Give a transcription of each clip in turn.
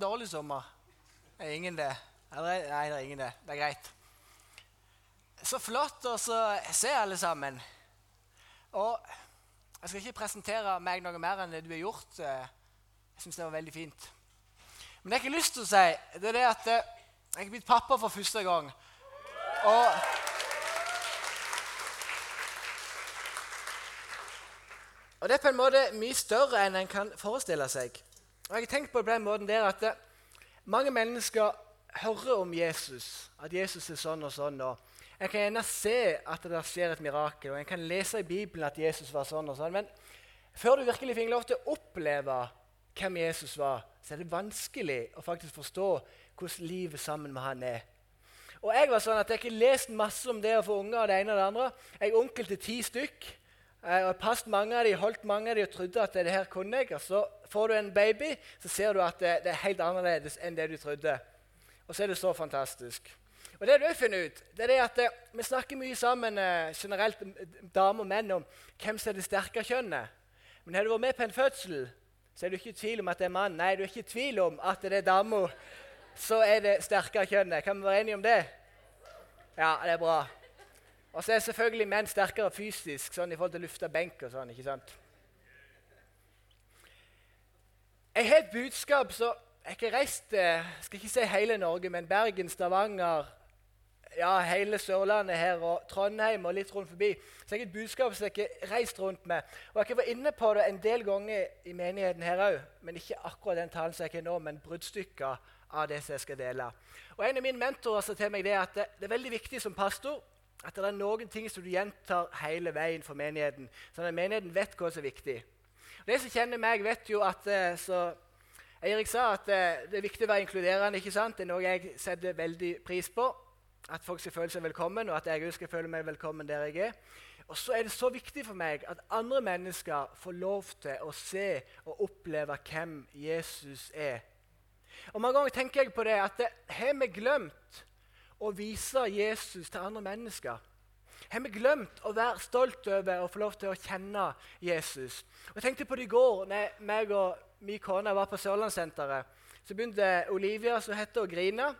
dårlig sommer? Er ingen det? Eller, nei, det er ingen det. Det er greit. Så flott å se alle sammen. Og jeg skal ikke presentere meg noe mer enn det du har gjort. Jeg syns det var veldig fint. Men det jeg ikke har lyst til å si, det er det at jeg har blitt pappa for første gang. Og Og det er på en måte mye større enn en kan forestille seg. Og jeg har tenkt på det på den måten der at mange mennesker hører om Jesus, at Jesus er sånn og sånn. og En kan gjerne se at det skjer et mirakel, og en kan lese i Bibelen at Jesus var sånn og sånn. Men før du virkelig fikk lov til å oppleve hvem Jesus var, så er det vanskelig å faktisk forstå hvordan livet sammen med han er. Og Jeg var sånn at jeg ikke lest masse om det å få unger og det ene og det andre. Jeg er onkel til ti stykk. Eh, og jeg passet mange av de, holdt mange av de og trodde at det her kunne jeg. Og så får du en baby, så ser du at det, det er helt annerledes enn det du trodde. Og så er det så fantastisk. Og det du finner ut, det er at eh, Vi snakker mye sammen eh, generelt, damer og menn, om hvem som er det sterke kjønnet. Men har du vært med på en fødsel, så er du ikke i tvil om at det er mann. Nei, du er ikke i tvil om at det er dama. Så er det sterke kjønnet. Kan vi være enige om det? Ja, det er bra. Og så er selvfølgelig menn sterkere fysisk sånn i forhold til å lufte benk og sånn. ikke sant? Jeg har et budskap så Jeg har reist jeg skal ikke si hele Norge, men Bergen, Stavanger, ja, hele Sørlandet her og Trondheim og litt rundt forbi. Så jeg har et budskap som jeg har reist rundt med. Og jeg har vært inne på det en del ganger i menigheten her òg, men ikke akkurat den talen som jeg har nå, men bruddstykker av det som jeg skal dele. Og En av mine mentorer sa til meg det at det er veldig viktig som pastor at det er noen ting som du gjentar hele veien for menigheten. Sånn at menigheten vet hva som er viktig. Og de som kjenner meg, vet jo at eh, så Eirik sa at eh, det er viktig å være inkluderende. ikke sant? Det er noe jeg setter veldig pris på. At folk skal føle seg velkommen, og at jeg òg skal føle meg velkommen der jeg er. Og så er det så viktig for meg at andre mennesker får lov til å se og oppleve hvem Jesus er. Og Mange ganger tenker jeg på det at har vi glemt å vise Jesus til andre mennesker? Har vi glemt å være stolt over å få lov til å kjenne Jesus? Og Jeg tenkte på det i går når meg og min kone var på Sørlandssenteret. Så begynte Olivia, som heter, å grine.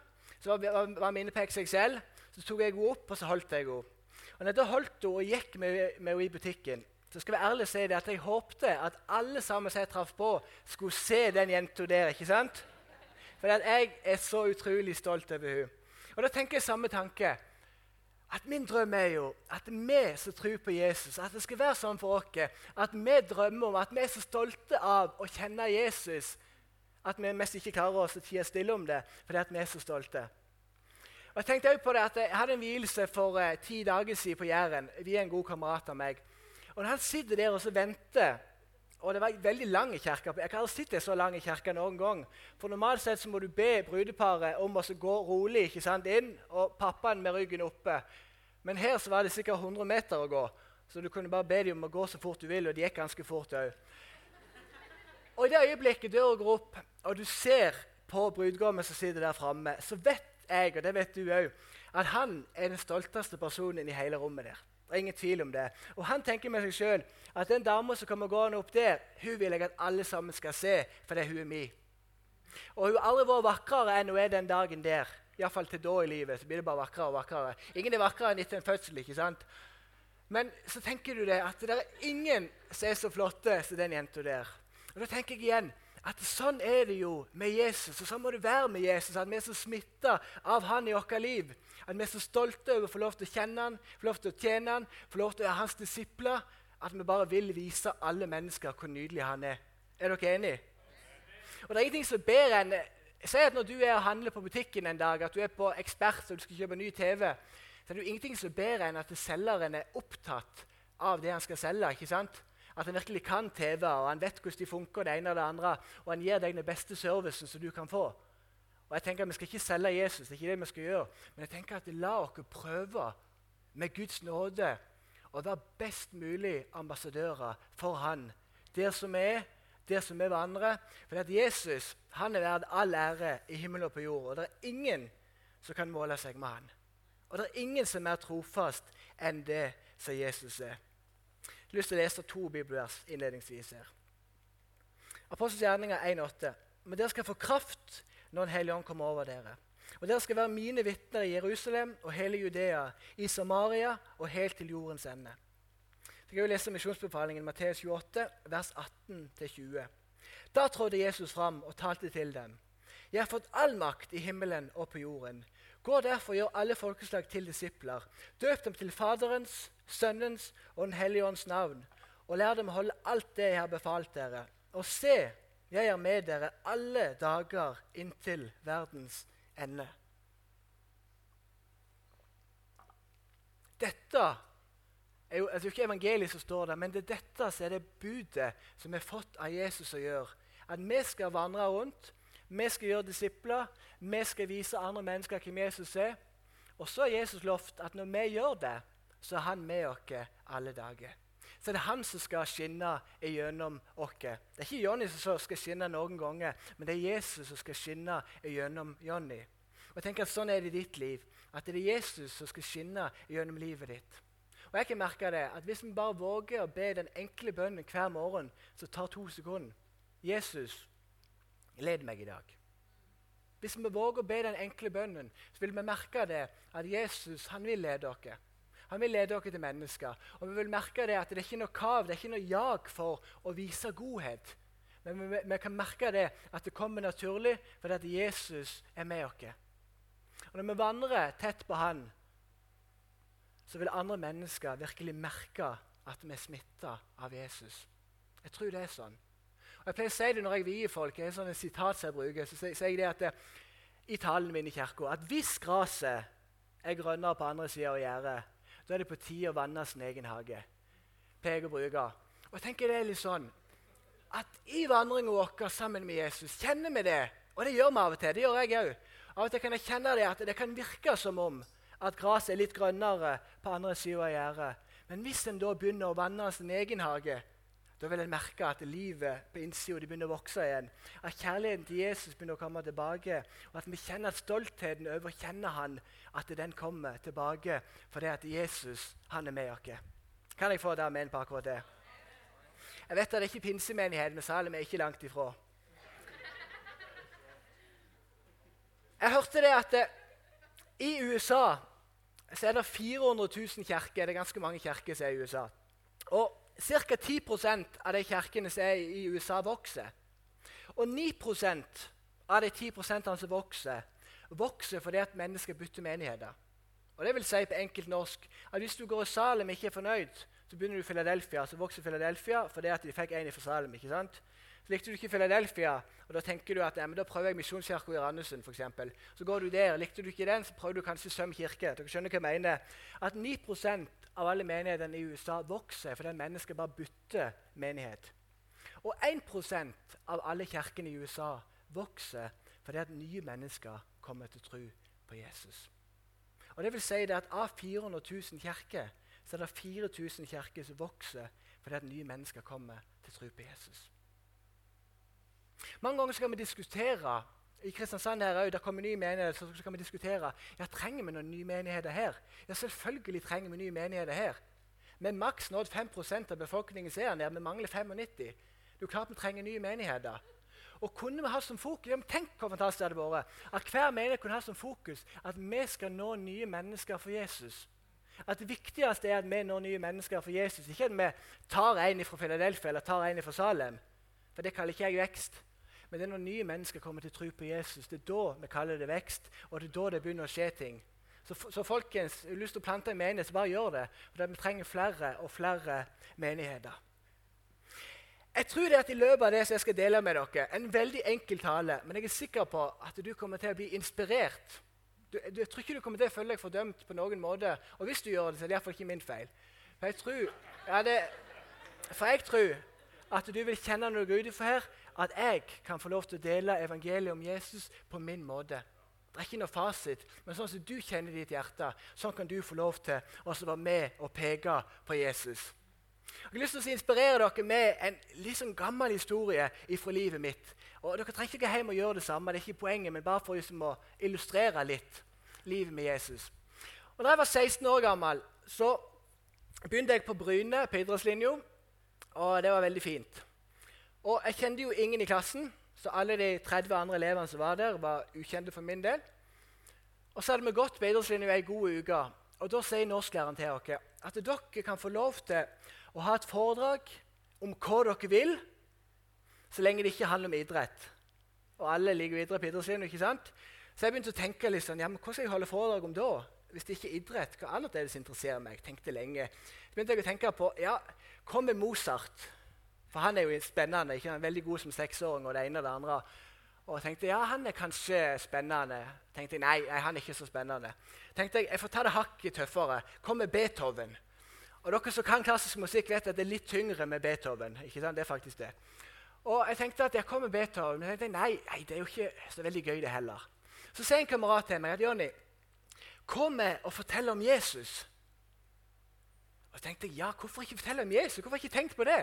Så var, var vi inne på XXL. Så tok jeg henne opp, og så holdt jeg henne. Og når jeg holdt henne og gikk med, med henne i butikken, så skal jeg ærlig si det at jeg håpte at alle sammen som jeg traff på, skulle se den jenta der. ikke sant? For jeg er så utrolig stolt over henne. Og da tenker jeg samme tanke. At Min drøm er jo at vi som tror på Jesus, at det skal være sånn for oss at vi drømmer om at vi er så stolte av å kjenne Jesus at vi mest ikke klarer oss å tie stille om det fordi at vi er så stolte. Og Jeg tenkte også på det at jeg hadde en vielse for eh, ti dager siden på Jæren. Vi er en god kamerat av meg. Og når han sitter der og så venter og det var veldig lang kirke. Jeg har aldri sett det så lang kirke noen gang. For Normalt sett så må du be brudeparet om å gå rolig ikke sant, inn, og pappaen med ryggen oppe. Men her så var det sikkert 100 meter å gå, så du kunne bare be dem om å gå så fort du vil. Og det gikk ganske fort òg. Og i det øyeblikket døra går opp, og du ser på brudgommen som sitter der framme, så vet jeg, og det vet du òg, at han er den stolteste personen i hele rommet der. Det er ingen tvil om det. Og Han tenker med seg sjøl at den dama som kommer gående opp der, hun vil jeg at alle sammen skal se, fordi hun er mi. Og hun har aldri vært vakrere enn hun er den dagen der. Iallfall til da i livet. så blir det bare vakrere og vakrere. Ingen er vakrere enn etter en fødsel. ikke sant? Men så tenker du det, at det er ingen som er så flotte som den jenta der. Og Da tenker jeg igjen at sånn er det jo med Jesus, og sånn må det være med Jesus. At vi er så smitta av han i vårt liv. At vi er så stolte over å få lov til å kjenne han, få lov til å tjene han, få lov til å være hans disipler. At vi bare vil vise alle mennesker hvor nydelig han er. Er dere enige? Og det er ingenting som bedre enn Si at når du er og handler på butikken en dag, at du er på Ekspert og du skal kjøpe ny TV, så er det jo ingenting som bedre enn at selgeren er opptatt av det han skal selge. ikke sant? At han virkelig kan TV, og han vet hvordan de funker, det ene og det andre, og han gir deg den beste servicen som du kan få. Og jeg tenker at Vi skal ikke selge Jesus, det er ikke det vi skal gjøre. Men jeg tenker at la oss prøve med Guds nåde å være best mulig ambassadører for Han der som er, der som vi vandrer. For at Jesus han er verdt all ære i himmelen og på jord. Og det er ingen som kan måle seg med han. Og det er ingen som er mer trofast enn det som Jesus er. Jeg har lyst til å lese to bibelvers innledningsvis her. Apostelens gjerninger 1,8. men dere skal få kraft når Den hellige ånd kommer over dere. Og dere skal være mine vitner i Jerusalem og hele Judea, i Samaria og helt til jordens ende. Så kan vi lese misjonsbefalingen Matteus 28, vers 18-20. Da trådte Jesus fram og talte til dem. Jeg har fått all makt i himmelen og på jorden. Gå derfor og gjør alle folkeslag til disipler. Døp dem til Faderens, Sønnens og Den hellige ånds navn, og lær dem å holde alt det jeg har befalt dere. Og se, jeg er med dere alle dager inntil verdens ende. Dette er jo altså ikke evangeliet som står der, men det er dette som er det budet som er fått av Jesus å gjøre. At vi skal vandre rundt, vi skal gjøre disipler, vi skal vise andre mennesker hvem Jesus er. Og så har Jesus lovt at når vi gjør det, så er han med oss alle dager. Så er det han som skal skinne gjennom oss. Det er ikke Jonny som skal skinne noen ganger, men det er Jesus som skal skinne gjennom Jonny. Og jeg tenker at Sånn er det i ditt liv. At det er Jesus som skal skinne gjennom livet ditt. Og jeg kan merke det, at Hvis vi bare våger å be den enkle bønnen hver morgen, så tar to sekunder Jesus, led meg i dag. Hvis vi våger å be den enkle bønnen, så vil vi merke det at Jesus han vil lede dere. Han vil lede dere til mennesker. Og vi vil merke det at det er ikke noe kav, det er ikke noe jag for å vise godhet. Men vi, vi kan merke det at det kommer naturlig fordi at Jesus er med oss. Og Når vi vandrer tett på Han, så vil andre mennesker virkelig merke at vi er smitta av Jesus. Jeg tror det er sånn. Og Jeg pleier å si det når jeg vier folk. det er sånn et sitat som jeg bruker, så sier jeg det at det, i talen min i kirka at hvis gresset er grønnere på andre sida av gjerdet, da er det på tide å vanne sin egen hage. Pleier å bruke. Og jeg tenker det er litt sånn at i vandringen vår sammen med Jesus kjenner vi det. Og det gjør vi av og til. Det gjør jeg òg. Av og til kan jeg kjenne det at det kan virke som om at gresset er litt grønnere på andre sida av gjerdet. Men hvis en da begynner å vanne sin egen hage, da vil en merke at livet på innsida begynner å vokse igjen. At kjærligheten til Jesus begynner å komme tilbake. Og at vi kjenner at stoltheten over å kjenne han, at den kommer tilbake fordi at Jesus han er med oss. Kan jeg få det med på akkurat det? Jeg vet at det er ikke pinsemenighet, men Salem er ikke langt ifra. Jeg hørte det at det, i USA så er det 400 000 kirker. Det er ganske mange kirker som er i USA. Og Ca. 10% av de kirkene som er i USA, vokser. Og 9% av de 10% som vokser, vokser fordi at mennesker bytter menigheter. Og det vil si på enkelt norsk at Hvis du går i Salem og ikke er fornøyd, så begynner du i Philadelphia, så vokser Philadelphia fordi at de fikk en fra Salem. ikke sant? Så likte du ikke Philadelphia, og da tenker du at ja, da prøver jeg Misjonskirka i Randesund. For eksempel. så går du der. Likte du ikke den, så prøver du kanskje Søm kirke. Dere skjønner hva jeg mener. At 9% av alle menighetene i USA vokser fordi mennesker bare bytter menighet. Og 1% av alle kirkene i USA vokser fordi at nye mennesker kommer til tro på Jesus. Og det vil si det at Av 400 000 kirker så er det 4000 kirker som vokser fordi at nye mennesker kommer til tro på Jesus. Mange ganger skal vi diskutere i Kristiansand her også, der kommer nye menigheter, så skal vi diskutere ja, trenger vi noen nye menigheter her. Ja, selvfølgelig trenger vi nye menigheter her. Vi maks nådd 5% av befolkningen ser her, Vi mangler 95 Det er klart vi trenger nye menigheter. Og kunne vi ha som fokus, Tenk hvor fantastisk det hadde vært at hver menighet kunne ha som fokus at vi skal nå nye mennesker for Jesus. At Det viktigste er at vi når nye mennesker for Jesus. Ikke at vi tar en fra Philadelphia eller tar en fra Salem. For det kaller ikke jeg vekst. Men det er når nye mennesker kommer til tro på Jesus, det er da vi kaller det vekst. Og det er da det begynner å skje ting. Så, så folkens, har lyst til å plante en menighet, så bare gjør det. For Vi trenger flere og flere menigheter. Jeg tror det at i løpet av det som jeg skal dele med dere, en veldig enkel tale, men jeg er sikker på at du kommer til å bli inspirert. Du, du, jeg tror ikke du kommer til å føle deg fordømt på noen måte. Og hvis du gjør det, så er det iallfall ikke min feil. For jeg tror, ja, det, for jeg tror at du vil kjenne når du går utenfor her, at jeg kan få lov til å dele evangeliet om Jesus på min måte. Det er ikke noe fasit, men sånn som du kjenner ditt hjerte, sånn kan du få lov til å være med og peke på Jesus. Jeg har lyst til å inspirere dere med en litt sånn gammel historie fra livet mitt. Og Dere trenger ikke gå hjem og gjøre det samme, det er ikke poenget, men bare for liksom å illustrere litt livet med Jesus. Og Da jeg var 16 år gammel, så begynte jeg på Bryne på idrettslinja, og det var veldig fint. Og jeg kjente jo ingen i klassen, Så alle de 30 andre elevene som var der, var ukjente for min del. Og så hadde vi gått på idrettslinja ei god uke. Og Da sier norsklæreren til oss at dere kan få lov til å ha et foredrag om hva dere vil, så lenge det ikke handler om idrett. Og alle liker idrett på idrettslinja, ikke sant? Så jeg begynte å tenke litt sånn, ja, men hva skal jeg holde foredrag om da? Hvis det ikke er idrett, hva annet er det som interesserer meg? Tenkte lenge. Så begynte jeg å tenke på ja, hva med Mozart? For han er jo spennende. ikke? Han er veldig god som seksåring og det ene og det andre. Og tenkte ja, han er kanskje spennende. tenkte Nei, nei han er ikke så spennende. tenkte Jeg jeg får ta det hakket tøffere. Kom med Beethoven. Og Dere som kan klassisk musikk, vet at det er litt tyngre med Beethoven. ikke sant? Det er faktisk det. Og jeg tenkte at jeg kom med Beethoven, men jeg tenkte nei, nei, det er jo ikke så veldig gøy, det heller. Så sier en kamerat til meg at Jonny, kom med og fortell om Jesus. Og så tenkte jeg, ja, Hvorfor ikke fortelle om Jesus? Hvorfor ikke tenkt på det?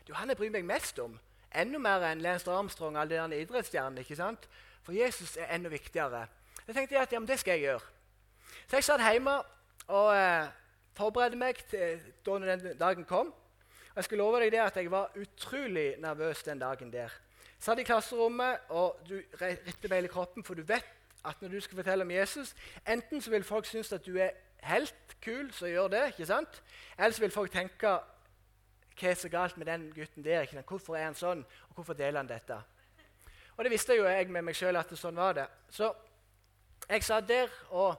Det er jo Han jeg bryr meg mest om. Enda mer enn Lance Armstrong og alle de idrettsstjernene. ikke sant? For Jesus er enda viktigere. Jeg tenkte at ja, men det skal jeg gjøre. Så jeg satt hjemme og eh, forberedte meg til da den dagen kom. Og jeg skal love deg det at jeg var utrolig nervøs den dagen der. Jeg satt i klasserommet, og du ritter meg i kroppen, for du vet at når du skal fortelle om Jesus, enten så vil folk synes at du er helt kul, så gjør det. ikke sant? Eller så vil folk tenke hva er så galt med den gutten der? Ikke? Hvorfor er han sånn, og hvorfor deler han dette? Og det visste jo jeg med meg sjøl at det sånn var det. Så jeg satt der, og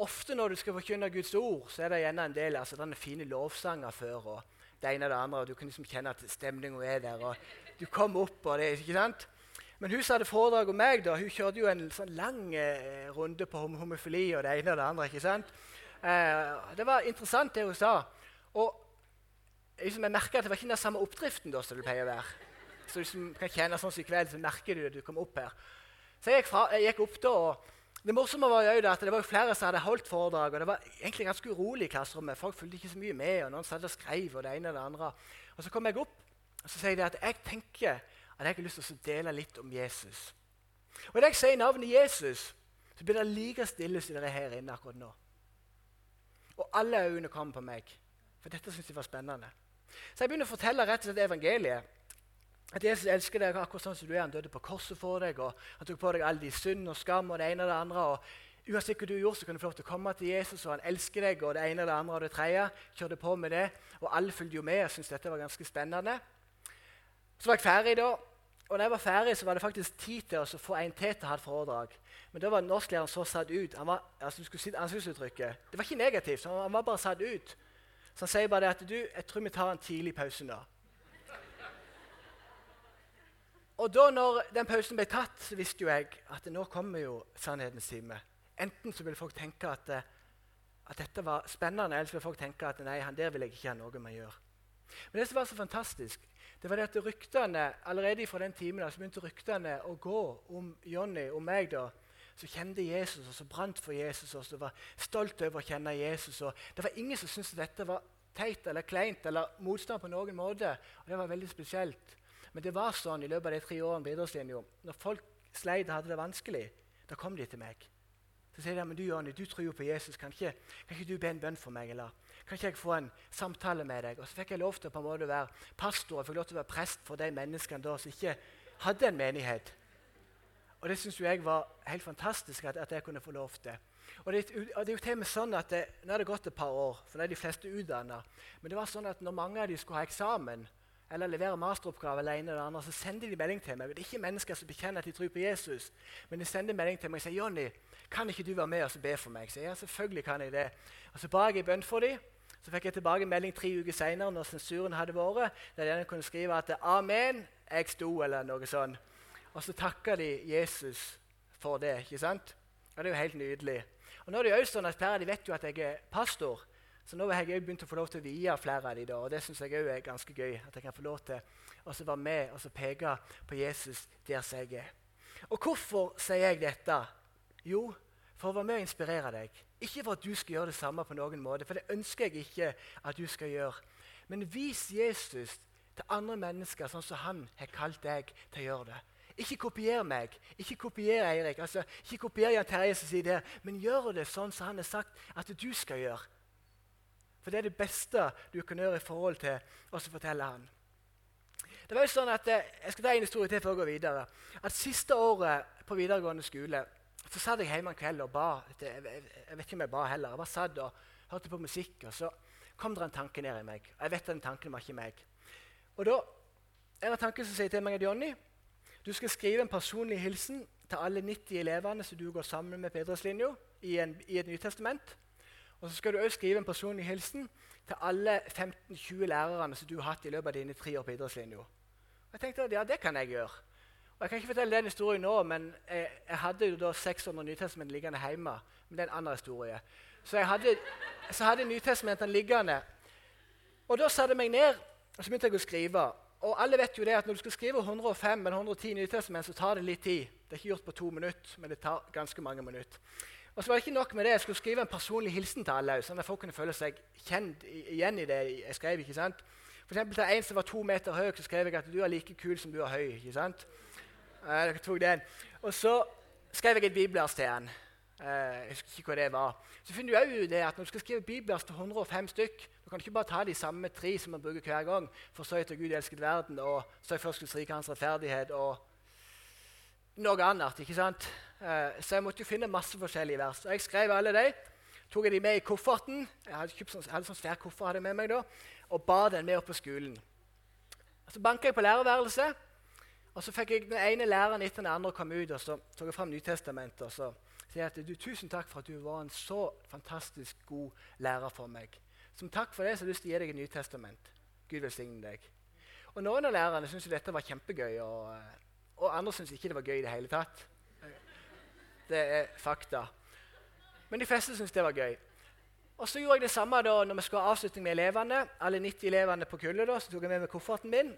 ofte når du skal forkynne Guds ord, så er det gjerne en del altså, denne fine lovsanger før. og det ene og det andre, og Du kan liksom kjenne at stemninga er der. og Du kommer opp, og det, ikke sant? Men hun som hadde foredrag om meg, da, hun kjørte jo en sånn lang eh, runde på hom homofili og det ene og det andre. ikke sant? Eh, det var interessant, det hun sa. Og liksom, jeg merka at det var ikke den samme oppdriften da, som det pleier å være. Så hvis du kan kjenne sånn som i kveld, så merker du at du kom opp her. Så jeg gikk, fra, jeg gikk opp da, og Det morsomme var jo at det var flere som hadde holdt foredrag. og Det var egentlig ganske urolig i klasserommet. Folk fulgte ikke så mye med. og Noen satt og skrev, og det ene og det andre. Og Så kom jeg opp og så sier de at jeg tenker at jeg har lyst til å dele litt om Jesus. Og Når jeg sier navnet Jesus, så blir det like stille som dere er her inne akkurat nå. Og alle øynene kommer på meg, for dette syns jeg var spennende. Så jeg begynner å fortelle rett og slett evangeliet. At Jesus elsker deg akkurat sånn som du er. Han døde på korset for deg, og han tok på deg all din synd og skam og det ene og det andre. og Uansett hva du gjorde, så kan du få lov til å komme til Jesus, og han elsker deg, og det ene og det andre og det tredje. Kjørte på med det, og alle fulgte jo med og syntes dette var ganske spennende. Så var jeg ferdig da, og når jeg var ferdig, så var det faktisk tid til å få en til til å ha et foredrag. Men da var norsklæreren så satt ut. Han var, altså, du skulle si ansiktsuttrykket. Det var ikke negativt, han var bare satt ut. Så han sier bare det at du, jeg tror vi tar en tidlig pause nå. Og da når den pausen ble tatt, så visste jo jeg at nå kommer jo sannhetens time. Enten så vil folk tenke at, eh, at, dette var spennende, eller så vil folk tenke at nei, han der vil jeg ikke ha noe med å gjøre. Men det som var så fantastisk, det var det at ryktene, allerede fra den timen så begynte ryktene å gå om Jonny, og meg. da, som kjente Jesus, og som brant for Jesus, og som var stolt over å kjenne Jesus. og Det var ingen som syntes dette var teit eller kleint eller motstand på noen måte. og Det var veldig spesielt. Men det var sånn i løpet av de tre årene på idrettslinja. Når folk sleit og hadde det vanskelig, da kom de til meg. Så sier de men du Jonny, du tror jo på Jesus. Kan ikke, kan ikke du be en bønn for meg? eller kan ikke jeg få en samtale med deg? Og Så fikk jeg lov til å på en måte være pastor og fikk lov til å være prest for de menneskene da som ikke hadde en menighet. Og det syns jeg var helt fantastisk at, at, jeg kunne få lov til. Og det, og det er jo til sånn at det, Nå er det gått et par år, for nå er de fleste utdanna. Men det var sånn at når mange av de skulle ha eksamen eller leverer masteroppgave, en eller andre, så sender de melding til meg. Det er ikke mennesker som bekjenner at de tror på Jesus, men de sender melding til meg og sier Jonny, kan ikke du være med og be for meg? Så ja, selvfølgelig kan jeg det. Og Så ba jeg i bønn for dem. Så fikk jeg tilbake melding tre uker senere når sensuren hadde vært, der de kunne skrive at 'Amen, jeg sto', eller noe sånt. Og så takka de Jesus for det. ikke sant? Og Det er jo helt nydelig. Og nå er det jo sånn at Flere de vet jo at jeg er pastor, så nå har jeg begynt å få lov til å vie flere av dem. Og det syns jeg òg er ganske gøy. At jeg kan få lov til å være med og peke på Jesus der som jeg er. Og hvorfor sier jeg dette? Jo, for å være med og inspirere deg. Ikke for at du skal gjøre det samme på noen måte, for det ønsker jeg ikke at du skal gjøre. Men vis Jesus til andre mennesker sånn som han har kalt deg til å gjøre det. Ikke kopier meg, ikke kopier Eirik, altså, ikke kopier Jan Terje som sier det, men gjør det sånn som han har sagt at du skal gjøre. For det er det beste du kan gjøre i forhold til å fortelle han. Det var jo sånn at, eh, Jeg skal ta en historie til før jeg går videre. At Siste året på videregående skole så satt jeg hjemme en kveld og ba. Jeg, vet ikke om jeg ba heller. Jeg bare satt og hørte på musikk. og Så kom det en tanke ned i meg. Og Jeg vet at den tanken var ikke meg. Og da er det tanken som sier til meg at Jonny, du skal skrive en personlig hilsen til alle 90 elevene som du går sammen med på idrettslinja i, i, et Nytestament. Og så skal du også skrive en personlig hilsen til alle 15-20 lærerne som du har hatt i løpet av dine tre år på idrettslinja. Jeg tenkte at ja, det kan jeg gjøre. Og Jeg kan ikke fortelle den historien nå, men jeg, jeg hadde jo da 600 Nytestament liggende hjemme. Men det er en annen historie. Så jeg hadde, så hadde Nytestamentene liggende. Og Da satte jeg meg ned og så begynte jeg å skrive. Og alle vet jo det at Når du skal skrive 105 eller 110 Nytestament, så tar det litt tid. Det er ikke gjort på to minutter, men det tar ganske mange minutter. Og så var det ikke nok med det, Jeg skulle skrive en personlig hilsen til alle, sånn at folk kunne føle seg kjent igjen i det jeg skrev. ikke sant? For eksempel til en som var to meter høy, så skrev jeg at du er like kul som du er høy. ikke sant? Dere tok den. Og så skrev jeg et bibelvers til han. Jeg husker ikke hva det var. Så finner du også det at Når du skal skrive bibelvers til 105 stykk, du kan ikke bare ta de samme tre som man bruker hver gang. For så etter Gud elsket verden, og så først Guds hans rettferdighet og noe annet. ikke sant? Eh, så jeg måtte jo finne masse forskjellige vers. Jeg skrev alle de. Tok jeg de med i kofferten. Jeg hadde, kjøpt sånn, hadde sånn svær koffer hadde med meg da, og bar den med opp på skolen. Så banka jeg på lærerværelset. Og så fikk jeg den ene læreren etter den andre kom ut og så tok jeg fram Nytestamentet. og så sier at du, Tusen takk for at du var en så fantastisk god lærer for meg. Som takk for det så har jeg lyst til å gi deg et Nytestament. Gud velsigne deg. Og Noen av lærerne syntes dette var kjempegøy, og, og andre syntes ikke det var gøy i det hele tatt. Det er fakta. Men de fleste syntes det var gøy. Og Så gjorde jeg det samme da når vi skulle ha avslutning med elevene. Alle 90 elevene på kullet da, så tok jeg med meg kofferten min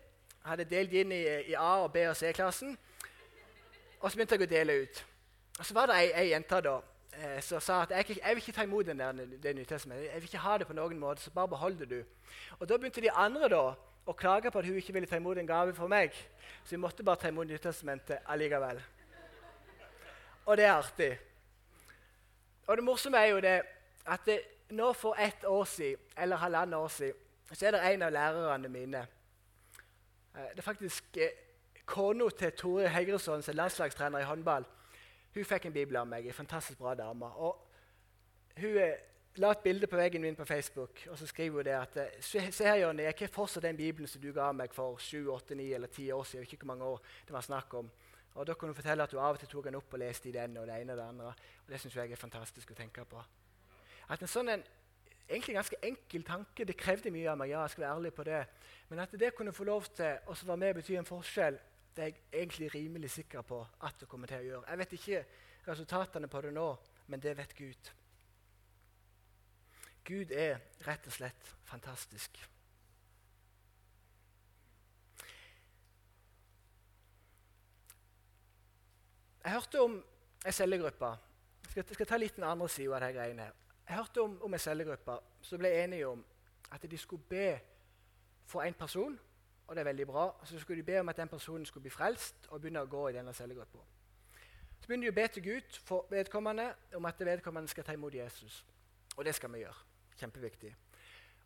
hadde delt inn i, i A- og B- og C-klassen. Og så begynte jeg å dele ut. Og Så var det ei, ei jente da, eh, som sa at jeg, jeg, vil ikke ta imot den der, det Nytestamentet. Jeg vil ikke ha det på noen måte, så bare behold det, du. Og Da begynte de andre da, å klage på at hun ikke ville ta imot en gave for meg. Så vi måtte bare ta imot Nytestamentet allikevel. Og det er artig. Og det morsomme er jo det at det, nå for ett år siden, eller halvannet år siden, så er det en av lærerne mine Eh, det er faktisk eh, kona til Tore Hegresson, som er landslagstrener i håndball. Hun fikk en bibel av meg. En fantastisk bra dame. Og hun eh, la et bilde på veggen min på Facebook og så skriver hun det at Se her, Jonny, jeg har fortsatt den bibelen som du ga meg for 7, 8, 9 eller 10 år siden. ikke hvor mange år det var snakk om. Og Da kunne hun fortelle at du av og til tok den opp og leste i den. og Det ene og det andre. Og det syns jeg er fantastisk å tenke på. At en sånn en, egentlig ganske enkel tanke. Det krevde mye av meg, ja, jeg skal være ærlig på det. Men at det kunne få lov til å være med og bety en forskjell, det er jeg egentlig rimelig sikker på at det kommer til å gjøre. Jeg vet ikke resultatene på det nå, men det vet Gud. Gud er rett og slett fantastisk. Jeg hørte om ei cellegruppe. Jeg skal, ta litt den andre sida av de greiene. Jeg hørte om, om en cellegruppe som ble enige om at de skulle be for en person, og det er veldig bra. Så skulle de be om at den personen skulle bli frelst og begynne å gå i denne cellegruppa. Så begynner de å be til Gud for vedkommende om at vedkommende skal ta imot Jesus. Og det skal vi gjøre. Kjempeviktig.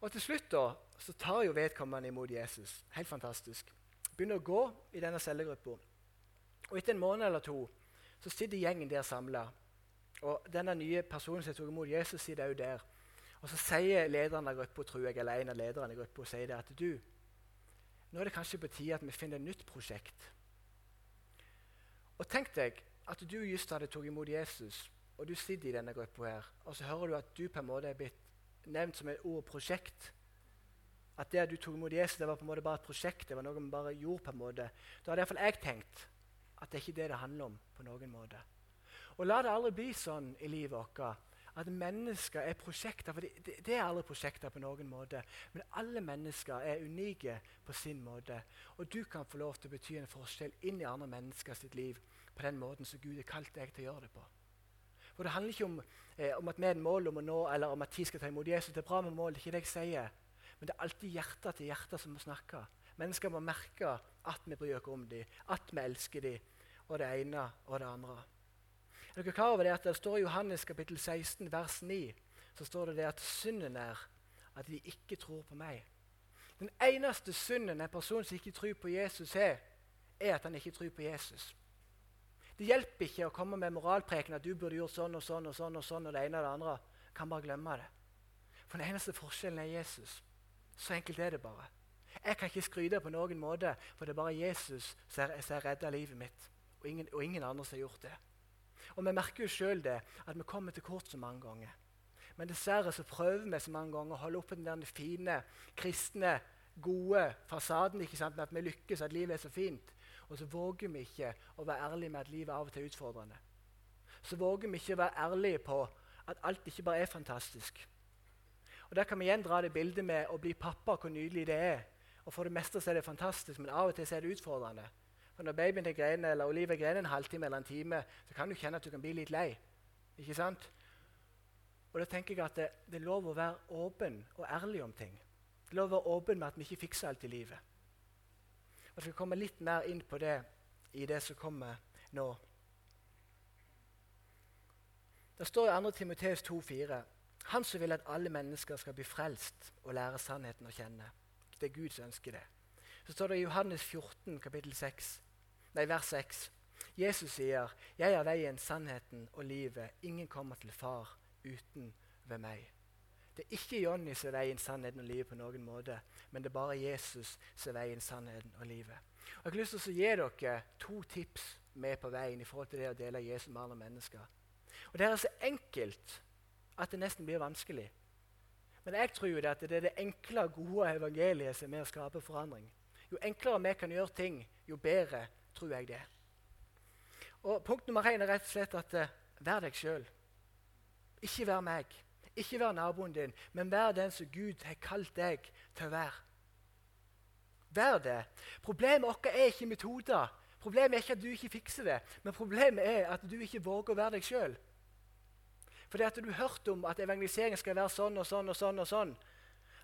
Og til slutt da, så tar jo vedkommende imot Jesus. Helt fantastisk. Begynner å gå i denne cellegruppa. Og etter en måned eller to så sitter gjengen der samla. Og denne nye personen som tok imot Jesus, sitter òg der. Og så sier lederen av gruppa, tror jeg, eller en av lederne i gruppa sier det at du, nå er det kanskje på tide at vi finner et nytt prosjekt. Og tenk deg at du just hadde tatt imot Jesus, og du sitter i denne gruppa her, og så hører du at du på en måte er blitt nevnt som et ord 'prosjekt'. At det at du tok imot Jesus, det var på en måte bare et prosjekt. det var noe vi bare gjorde på en måte. Da hadde iallfall jeg tenkt at det er ikke det det handler om. på noen måte. Og la det aldri bli sånn i livet vårt at mennesker er prosjekter. For det, det, er aldri prosjekter på noen måte. Men alle mennesker er unike på sin måte. Og du kan få lov til å bety en forskjell inn i andre mennesker sitt liv på den måten som Gud har kalt deg til å gjøre det på. For Det handler ikke om, eh, om at vi er et mål om å nå, eller om at tid skal ta imot Jesus. Det er bra med mål, det er ikke det jeg sier. Men det er alltid hjerte til hjerte som må snakke. Mennesker må merke at vi bryr oss om dem, at vi elsker dem, og det ene og det andre. Er dere klar over det at det står i Johannes kapittel 16, vers 9 så står det, det at synden er at de ikke tror på meg. Den eneste synden en person som ikke tror på Jesus, har, er at han ikke tror på Jesus. Det hjelper ikke å komme med moralpreken at du burde gjort sånn og sånn og sånn og sånn og det ene og det andre. Kan bare glemme det. For den eneste forskjellen er Jesus. Så enkelt er det bare. Jeg kan ikke skryte på noen måte, for det er bare Jesus som har redda livet mitt. Og ingen, og ingen, andre som har gjort det. Og Vi merker jo sjøl det, at vi kommer til kort så mange ganger. Men dessverre så prøver vi så mange ganger å holde oppe den der fine, kristne, gode fasaden ikke sant, med at vi lykkes, at livet er så fint. Og så våger vi ikke å være ærlige med at livet av og til er utfordrende. Så våger vi ikke å være ærlige på at alt ikke bare er fantastisk. Og Der kan vi igjen dra det bildet med å bli pappa, hvor nydelig det er. Og For det meste så er det fantastisk, men av og til så er det utfordrende. For Når babyen er grene, eller Olive grener en halvtime eller en time, så kan du kjenne at du kan bli litt lei. Ikke sant? Og da tenker jeg at det, det er lov å være åpen og ærlig om ting. Det er lov å være åpen med at vi ikke fikser alt i livet. Og Jeg skal komme litt mer inn på det i det som kommer nå. Det står i 2. Timoteus 2,4.: Han som vil at alle mennesker skal bli frelst og lære sannheten å kjenne. Det er Gud som ønsker det. Så står det i Johannes 14, kapittel 6, nei, vers 6. Jesus sier, 'Jeg er veien, sannheten og livet. Ingen kommer til Far uten ved meg.' Det er ikke Jonny som er veien, sannheten og livet på noen måte, men det er bare Jesus som er veien, sannheten og livet. Og jeg har lyst til å gi dere to tips med på veien i forhold til det å dele Jesus med andre mennesker. Og Det er så enkelt at det nesten blir vanskelig. Men jeg tror jo det at det er det enkle, gode evangeliet som er med å skape forandring. Jo enklere vi kan gjøre ting, jo bedre tror jeg det. Og Punkt nummer én er rett og slett at uh, vær deg sjøl. Ikke vær meg. Ikke vær naboen din, men vær den som Gud har kalt deg til å være. Vær det. Problemet vårt er ikke metoder. Problemet er ikke at du ikke fikser det, men problemet er at du ikke våger å være deg sjøl. Fordi at du hørte om at evangelisering skal være sånn og sånn og sånn. og sånn.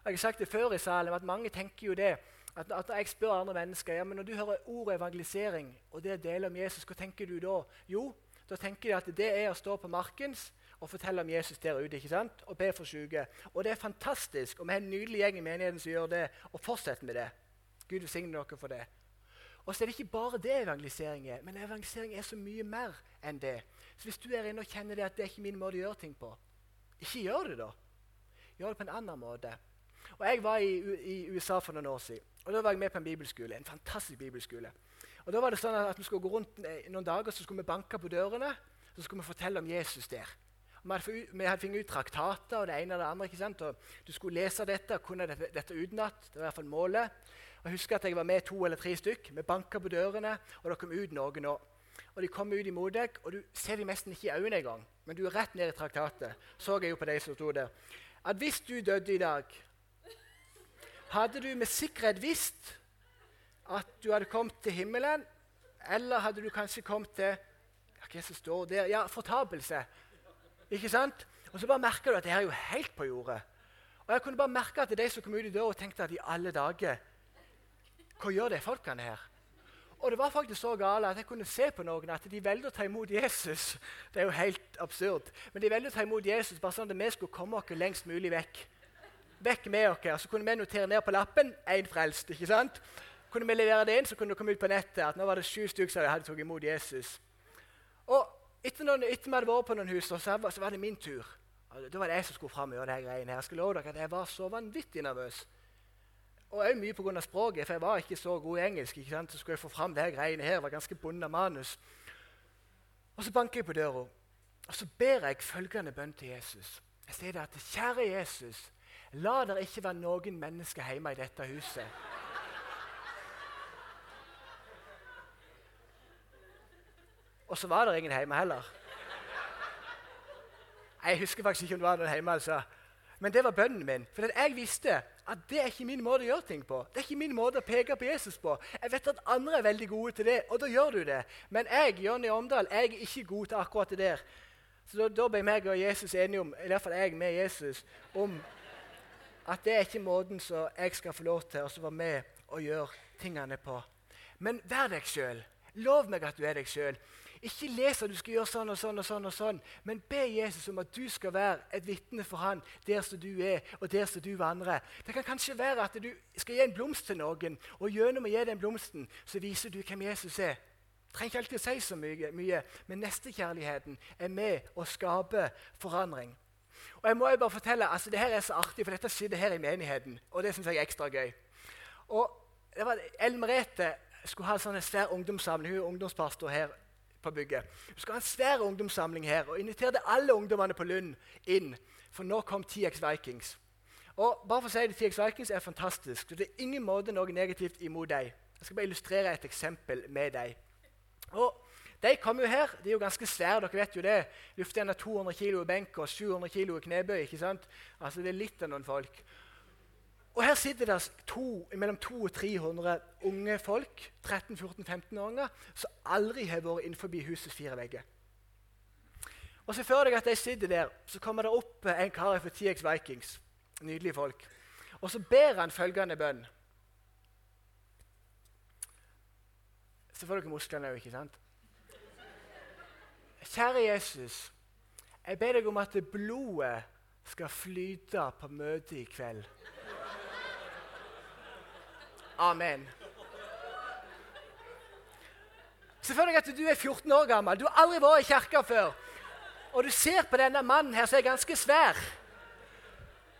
Jeg har sagt det før i salen, at Mange tenker jo det. At, at jeg spør andre mennesker ja, men når du hører ordet evangelisering og det deler om Jesus, hva tenker du da? Jo, da tenker de at det er å stå på markens og fortelle om Jesus der ute ikke sant? og be for syke. Og det er fantastisk, og vi har en nydelig gjeng i menigheten som gjør det. Og fortsett med det. Gud velsigne dere for det. Og så er det ikke bare det evangelisering er, men evangelisering er så mye mer enn det. Så hvis du er inne og kjenner det at det er ikke min måte å gjøre ting på, ikke gjør det, da. Gjør det på en annen måte. Og Jeg var i, i USA for noen år siden. og Da var jeg med på en bibelskole. En fantastisk bibelskole. Og da var det sånn at Vi skulle gå rundt noen dager så skulle vi banke på dørene så skulle vi fortelle om Jesus der. Vi hadde, vi hadde fått ut traktater og det ene og det andre. ikke sant? Og Du skulle lese dette og kunne dette, dette utenat. Det var i hvert fall målet. Og Jeg husker at jeg var med to eller tre stykk. Vi banka på dørene, og det kom ut noen. nå. og de kom ut imot deg, og du ser dem nesten ikke i øynene engang. Men du er rett ned i traktatet. Så jeg jo på de som sto der. At hvis du døde i dag, hadde du med sikkerhet visst at du hadde kommet til himmelen, eller hadde du kanskje kommet til Hva som står der? Ja, fortapelse. Ikke sant? Og så bare merker du at det her er jo helt på jordet. Og jeg kunne bare merke at de som kom ut i døra, tenkte at i alle dager Hva gjør de folkene her? Og det var faktisk så gale at jeg kunne se på noen at de velger å ta imot Jesus. Det er jo helt absurd. Men de velger å ta imot Jesus bare sånn at vi skulle komme oss lengst mulig vekk. Vekk med dere. Så kunne vi notere ned på lappen 'én frelst'. ikke sant? Kunne vi levere det inn, så kunne det komme ut på nettet at nå var det sju stykker som hadde tatt imot Jesus. Og etter, vi hadde vært på noen hus, så, så var det min tur. Da var det jeg som skulle fram og gjøre de greiene. her. Jeg skal love dere at jeg var så vanvittig nervøs. Og òg mye pga. språket, for jeg var ikke så god i engelsk. ikke sant? Så skulle jeg få fram her greiene her. var ganske bundet manus. Og så banker jeg på døra, og så ber jeg følgende bønn til Jesus. Jeg sier det at kjære Jesus, la det ikke være noen mennesker hjemme i dette huset. Og så var det ingen hjemme heller. Jeg husker faktisk ikke om det var noen hjemme. altså. Men det var bønnen min. For jeg visste at det er ikke min måte å gjøre ting på. Det er ikke min måte å peke på Jesus på. Jeg vet at andre er veldig gode til det, og da gjør du det. Men jeg Jonny Omdal, jeg er ikke god til akkurat det der. Så da, da ble meg og Jesus enige om, i hvert fall jeg med Jesus, om at det er ikke måten som jeg skal få lov til å være med og gjøre tingene på. Men vær deg sjøl. Lov meg at du er deg sjøl. Ikke les at du skal gjøre sånn og sånn, og sånn, og sånn, men be Jesus om at du skal være et vitne for han der som du er, og der som du vandrer. Det kan kanskje være at du skal gi en blomst til noen, og gjennom å gi den blomsten så viser du hvem Jesus er. Trenger ikke alltid å si så mye, mye men nestekjærligheten er med å skape forandring. Og jeg må jo bare fortelle, altså det her er så artig, for dette skjedde her i menigheten. Og det syns jeg er ekstra gøy. Og det var Ellen Merete skulle ha en sånn svær ungdomssamling. Hun er ungdomspastor her på bygget. Hun skulle ha en svær ungdomssamling her og inviterte alle ungdommene på Lund inn. For nå kom TX Vikings. Og bare for å si det, TX Vikings er fantastisk. så Det er ingen måte noe negativt imot dem. Jeg skal bare illustrere et eksempel med dem. De kom jo her. De er jo ganske svære. dere vet jo det. Lufter gjerne 200 kg i benk og 700 kg i knebøy. ikke sant? Altså Det er litt av noen folk. Og Her sitter det to, mellom 200 og 300 unge folk, 13-14-15-åringer, som aldri har vært innenfor husets fire vegger. Og så Før deg at de sitter der, så kommer det opp en kar fra TX Vikings. Nydelige folk. Og så ber han følgende bønn. Så får dere musklene òg, ikke sant? Kjære Jesus, jeg ber deg om at blodet skal flyte på møtet i kveld. Amen. Se for deg at du er 14 år gammel, du har aldri vært i kirka før. Og du ser på denne mannen her som er ganske svær.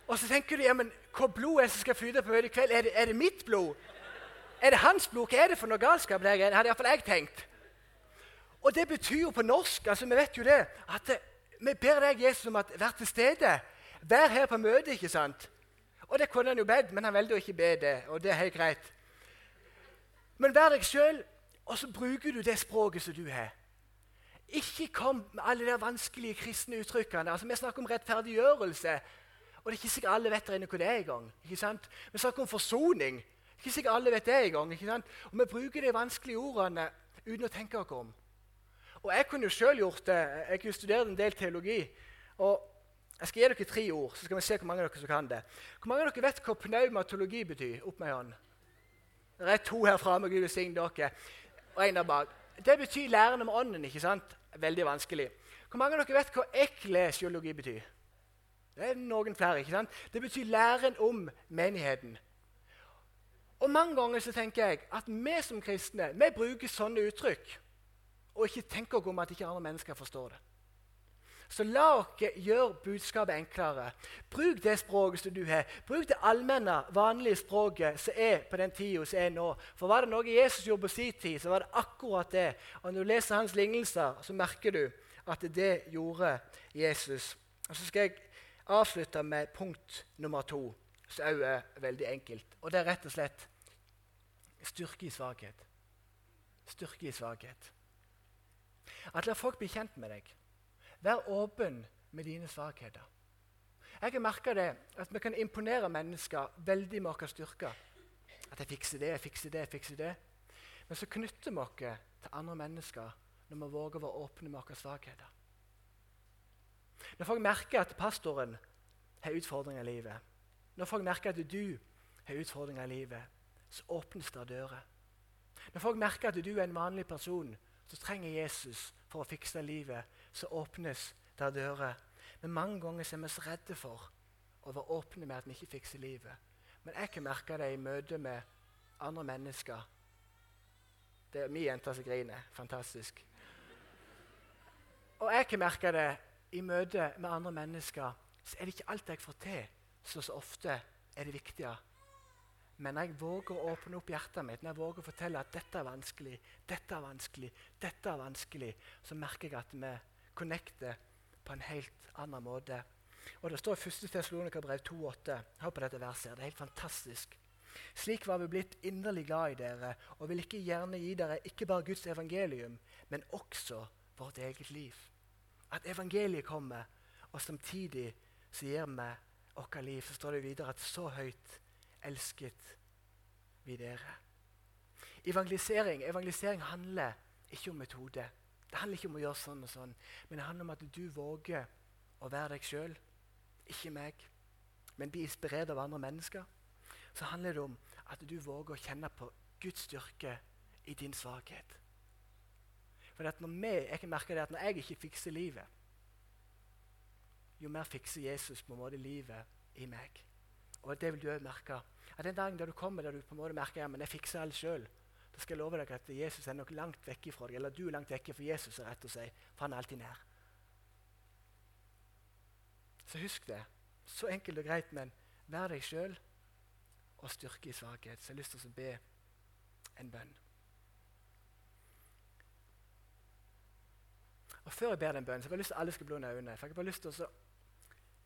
Og så tenker du ja, men hva blod er det som skal flyte på møtet i kveld? Er det, er det, mitt blod? Er det hans blod? Hva er det for noe galskap? Det hadde iallfall jeg tenkt. Og det betyr jo på norsk altså vi vet jo det, at vi ber deg, Jesus, om at vær til stede. Vær her på møtet. ikke sant? Og det kunne han jo bedt, men han velger å ikke be det. og det er helt greit. Men vær deg sjøl, og så bruker du det språket som du har. Ikke kom med alle de vanskelige kristne uttrykkene. Altså, Vi snakker om rettferdiggjørelse. Og det er ikke sikkert alle vet hva det er engang. Vi snakker om forsoning. Ikke sikkert alle vet det engang. Og vi bruker de vanskelige ordene uten å tenke oss om. Og Jeg kunne jo sjøl gjort det. Jeg har studert en del teologi. og Jeg skal gi dere tre ord, så skal vi se hvor mange av dere som kan det. Hvor mange av dere vet hva pneumatologi betyr? Opp med hånden. Det er to her framme. Gud velsigne dere. Og en der bak. Det betyr læren om ånden. ikke sant? Veldig vanskelig. Hvor mange av dere vet hva eklesiologi betyr? Det er noen flere. ikke sant? Det betyr læren om menigheten. Og Mange ganger så tenker jeg at vi som kristne vi bruker sånne uttrykk og ikke tenk dere om at ikke andre mennesker forstår det. Så la oss gjøre budskapet enklere. Bruk det språket som du har. Bruk det allmenne, vanlige språket som er på den tida som er nå. For var det noe Jesus gjorde på sin tid, så var det akkurat det. Og når du leser hans lignelser, så merker du at det gjorde Jesus. Og Så skal jeg avslutte med punkt nummer to, som òg er veldig enkelt. Og det er rett og slett styrke i svakhet. Styrke i svakhet. At la folk bli kjent med deg. Vær åpen med dine svakheter. Jeg har merka det at vi kan imponere mennesker veldig med vår styrke. At jeg fikser det, jeg fikser det, jeg fikser det. Men så knytter vi oss til andre mennesker når vi våger å være åpne med våre svakheter. Når folk merker at pastoren har utfordringer i livet, når folk merker at du har utfordringer i livet, så åpnes det dører. Når folk merker at du er en vanlig person som trenger Jesus for å fikse livet, så åpnes der dører. Men mange ganger er vi så redde for å være åpne med at vi ikke fikser livet. Men jeg kan merke det i møte med andre mennesker. Det er min jente som griner. Fantastisk. Og jeg kan merke det i møte med andre mennesker. Så er det ikke alt jeg får til, så så ofte er det viktige. Men jeg våger å åpne opp hjertet mitt, når jeg våger å fortelle at dette er vanskelig, dette er vanskelig, dette er vanskelig, så merker jeg at vi connecter på en helt annen måte. Og Det står i 1. Tessalonikerbrev 2,8. Hør på dette verset. Det er helt fantastisk. Slik var vi blitt inderlig glad i dere og vil ikke gjerne gi dere ikke bare Guds evangelium, men også vårt eget liv. At evangeliet kommer, og samtidig så gir vi vårt liv. Så står det videre at så høyt elsket vi dere. Evangelisering, evangelisering handler ikke om metode. Det handler ikke om å gjøre sånn og sånn, men det handler om at du våger å være deg sjøl. Ikke meg, men bli inspirert av andre mennesker. Så handler det om at du våger å kjenne på Guds styrke i din svakhet. For at når vi, jeg kan merke det at når jeg ikke fikser livet, jo mer fikser Jesus på en måte livet i meg. Og det vil du òg merke. At Den dagen der du kommer der du på en måte merker ja, men jeg fikser alt sjøl, da skal jeg love deg at Jesus er nok langt vekk fra deg. Eller du er langt vekk fra Jesus, er rett å si, for han er alltid nær. Så husk det. Så enkelt og greit, men vær deg sjøl og styrke i svakhet. Så jeg har lyst til å be en bønn. Og Før jeg ber den bønnen, så har jeg lyst til at alle skal blunde øynene. For jeg har bare lyst til å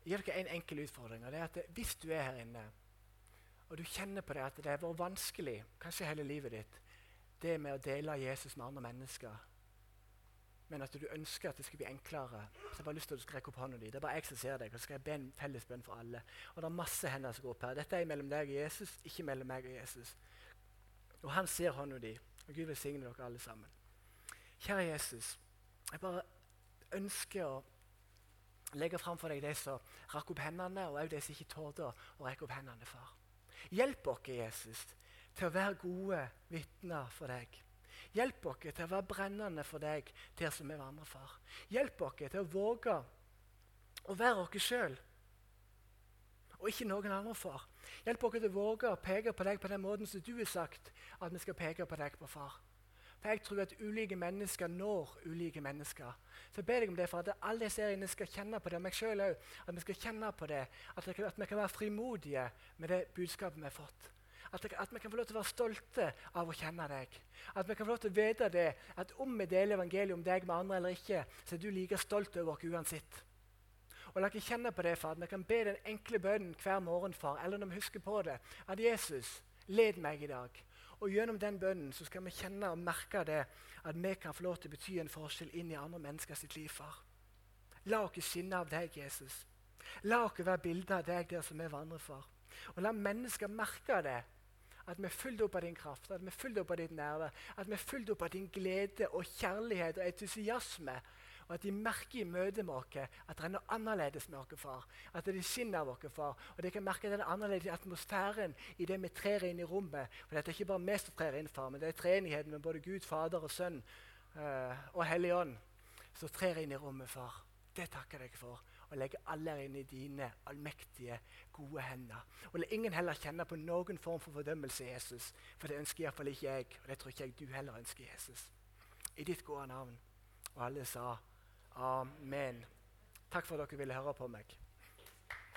gi dere en enkel utfordring. og det er at Hvis du er her inne, og du kjenner på det at det har vært vanskelig, kanskje hele livet ditt, det med å dele Jesus med andre mennesker, men at du ønsker at det skal bli enklere, så jeg bare lyst til at du rekke opp hånda di. Det er bare jeg som ser deg, og så skal jeg be en felles bønn for alle. Og det er masse hender som går opp her. Dette er mellom deg og Jesus, ikke mellom meg og Jesus. Og han ser hånda di, og Gud velsigne dere alle sammen. Kjære Jesus, jeg bare ønsker å legge fram for deg de som rakk opp hendene, og også de som ikke torde å rekke opp hendene, far. Hjelp oss, Jesus, til å være gode vitner for deg. Hjelp oss til å være brennende for deg der som vi vandrer, far. Hjelp oss til å våge å være oss sjøl, og ikke noen andre, far. Hjelp oss til å våge å peke på deg på den måten som du har sagt at vi skal peke på deg på, far. For jeg tror at ulike mennesker når ulike mennesker. Så jeg ber deg om det for at alle disse inne skal kjenne på det, og meg sjøl òg. At vi skal kjenne på det, at, vi kan være frimodige med det budskapet vi har fått. At, vi kan få lov til å være stolte av å kjenne deg. At vi kan få lov til å vite det, at om vi deler evangeliet om deg med andre eller ikke, så er du like stolt over oss uansett. Og la oss kjenne på det, far, at vi kan be den enkle bønnen hver morgen, far, eller når vi husker på det, at Jesus, led meg i dag. Og gjennom den bønnen så skal vi kjenne og merke det, at vi kan få lov til å bety en forskjell inn i andre sitt liv, far. La oss skinne av deg, Jesus. La oss være bilder av deg der som vi vandrer, far. Og la mennesker merke det. At vi er fulgt opp av din kraft, at vi er fulgt opp av ditt nærvær, at vi er fulgt opp av din glede og kjærlighet og entusiasme og at de merker i møte med oss at det er noe annerledes med oss, far. At det skinner av oss, far. Og de kan merke den annerledes atmosfæren i det vi trer inn i rommet. For det er ikke bare vi som trer inn, far, men det er treenigheten med både Gud, Fader og Sønn uh, og Hellig Ånd som trer inn i rommet, far. Det takker jeg deg for. Og legger alle inn i dine allmektige, gode hender. Og la ingen heller kjenne på noen form for fordømmelse, Jesus. For det ønsker iallfall ikke jeg, og det tror ikke jeg du heller ønsker, Jesus. I ditt gode navn. Og alle sa Amen. Takk for at dere ville høre på meg.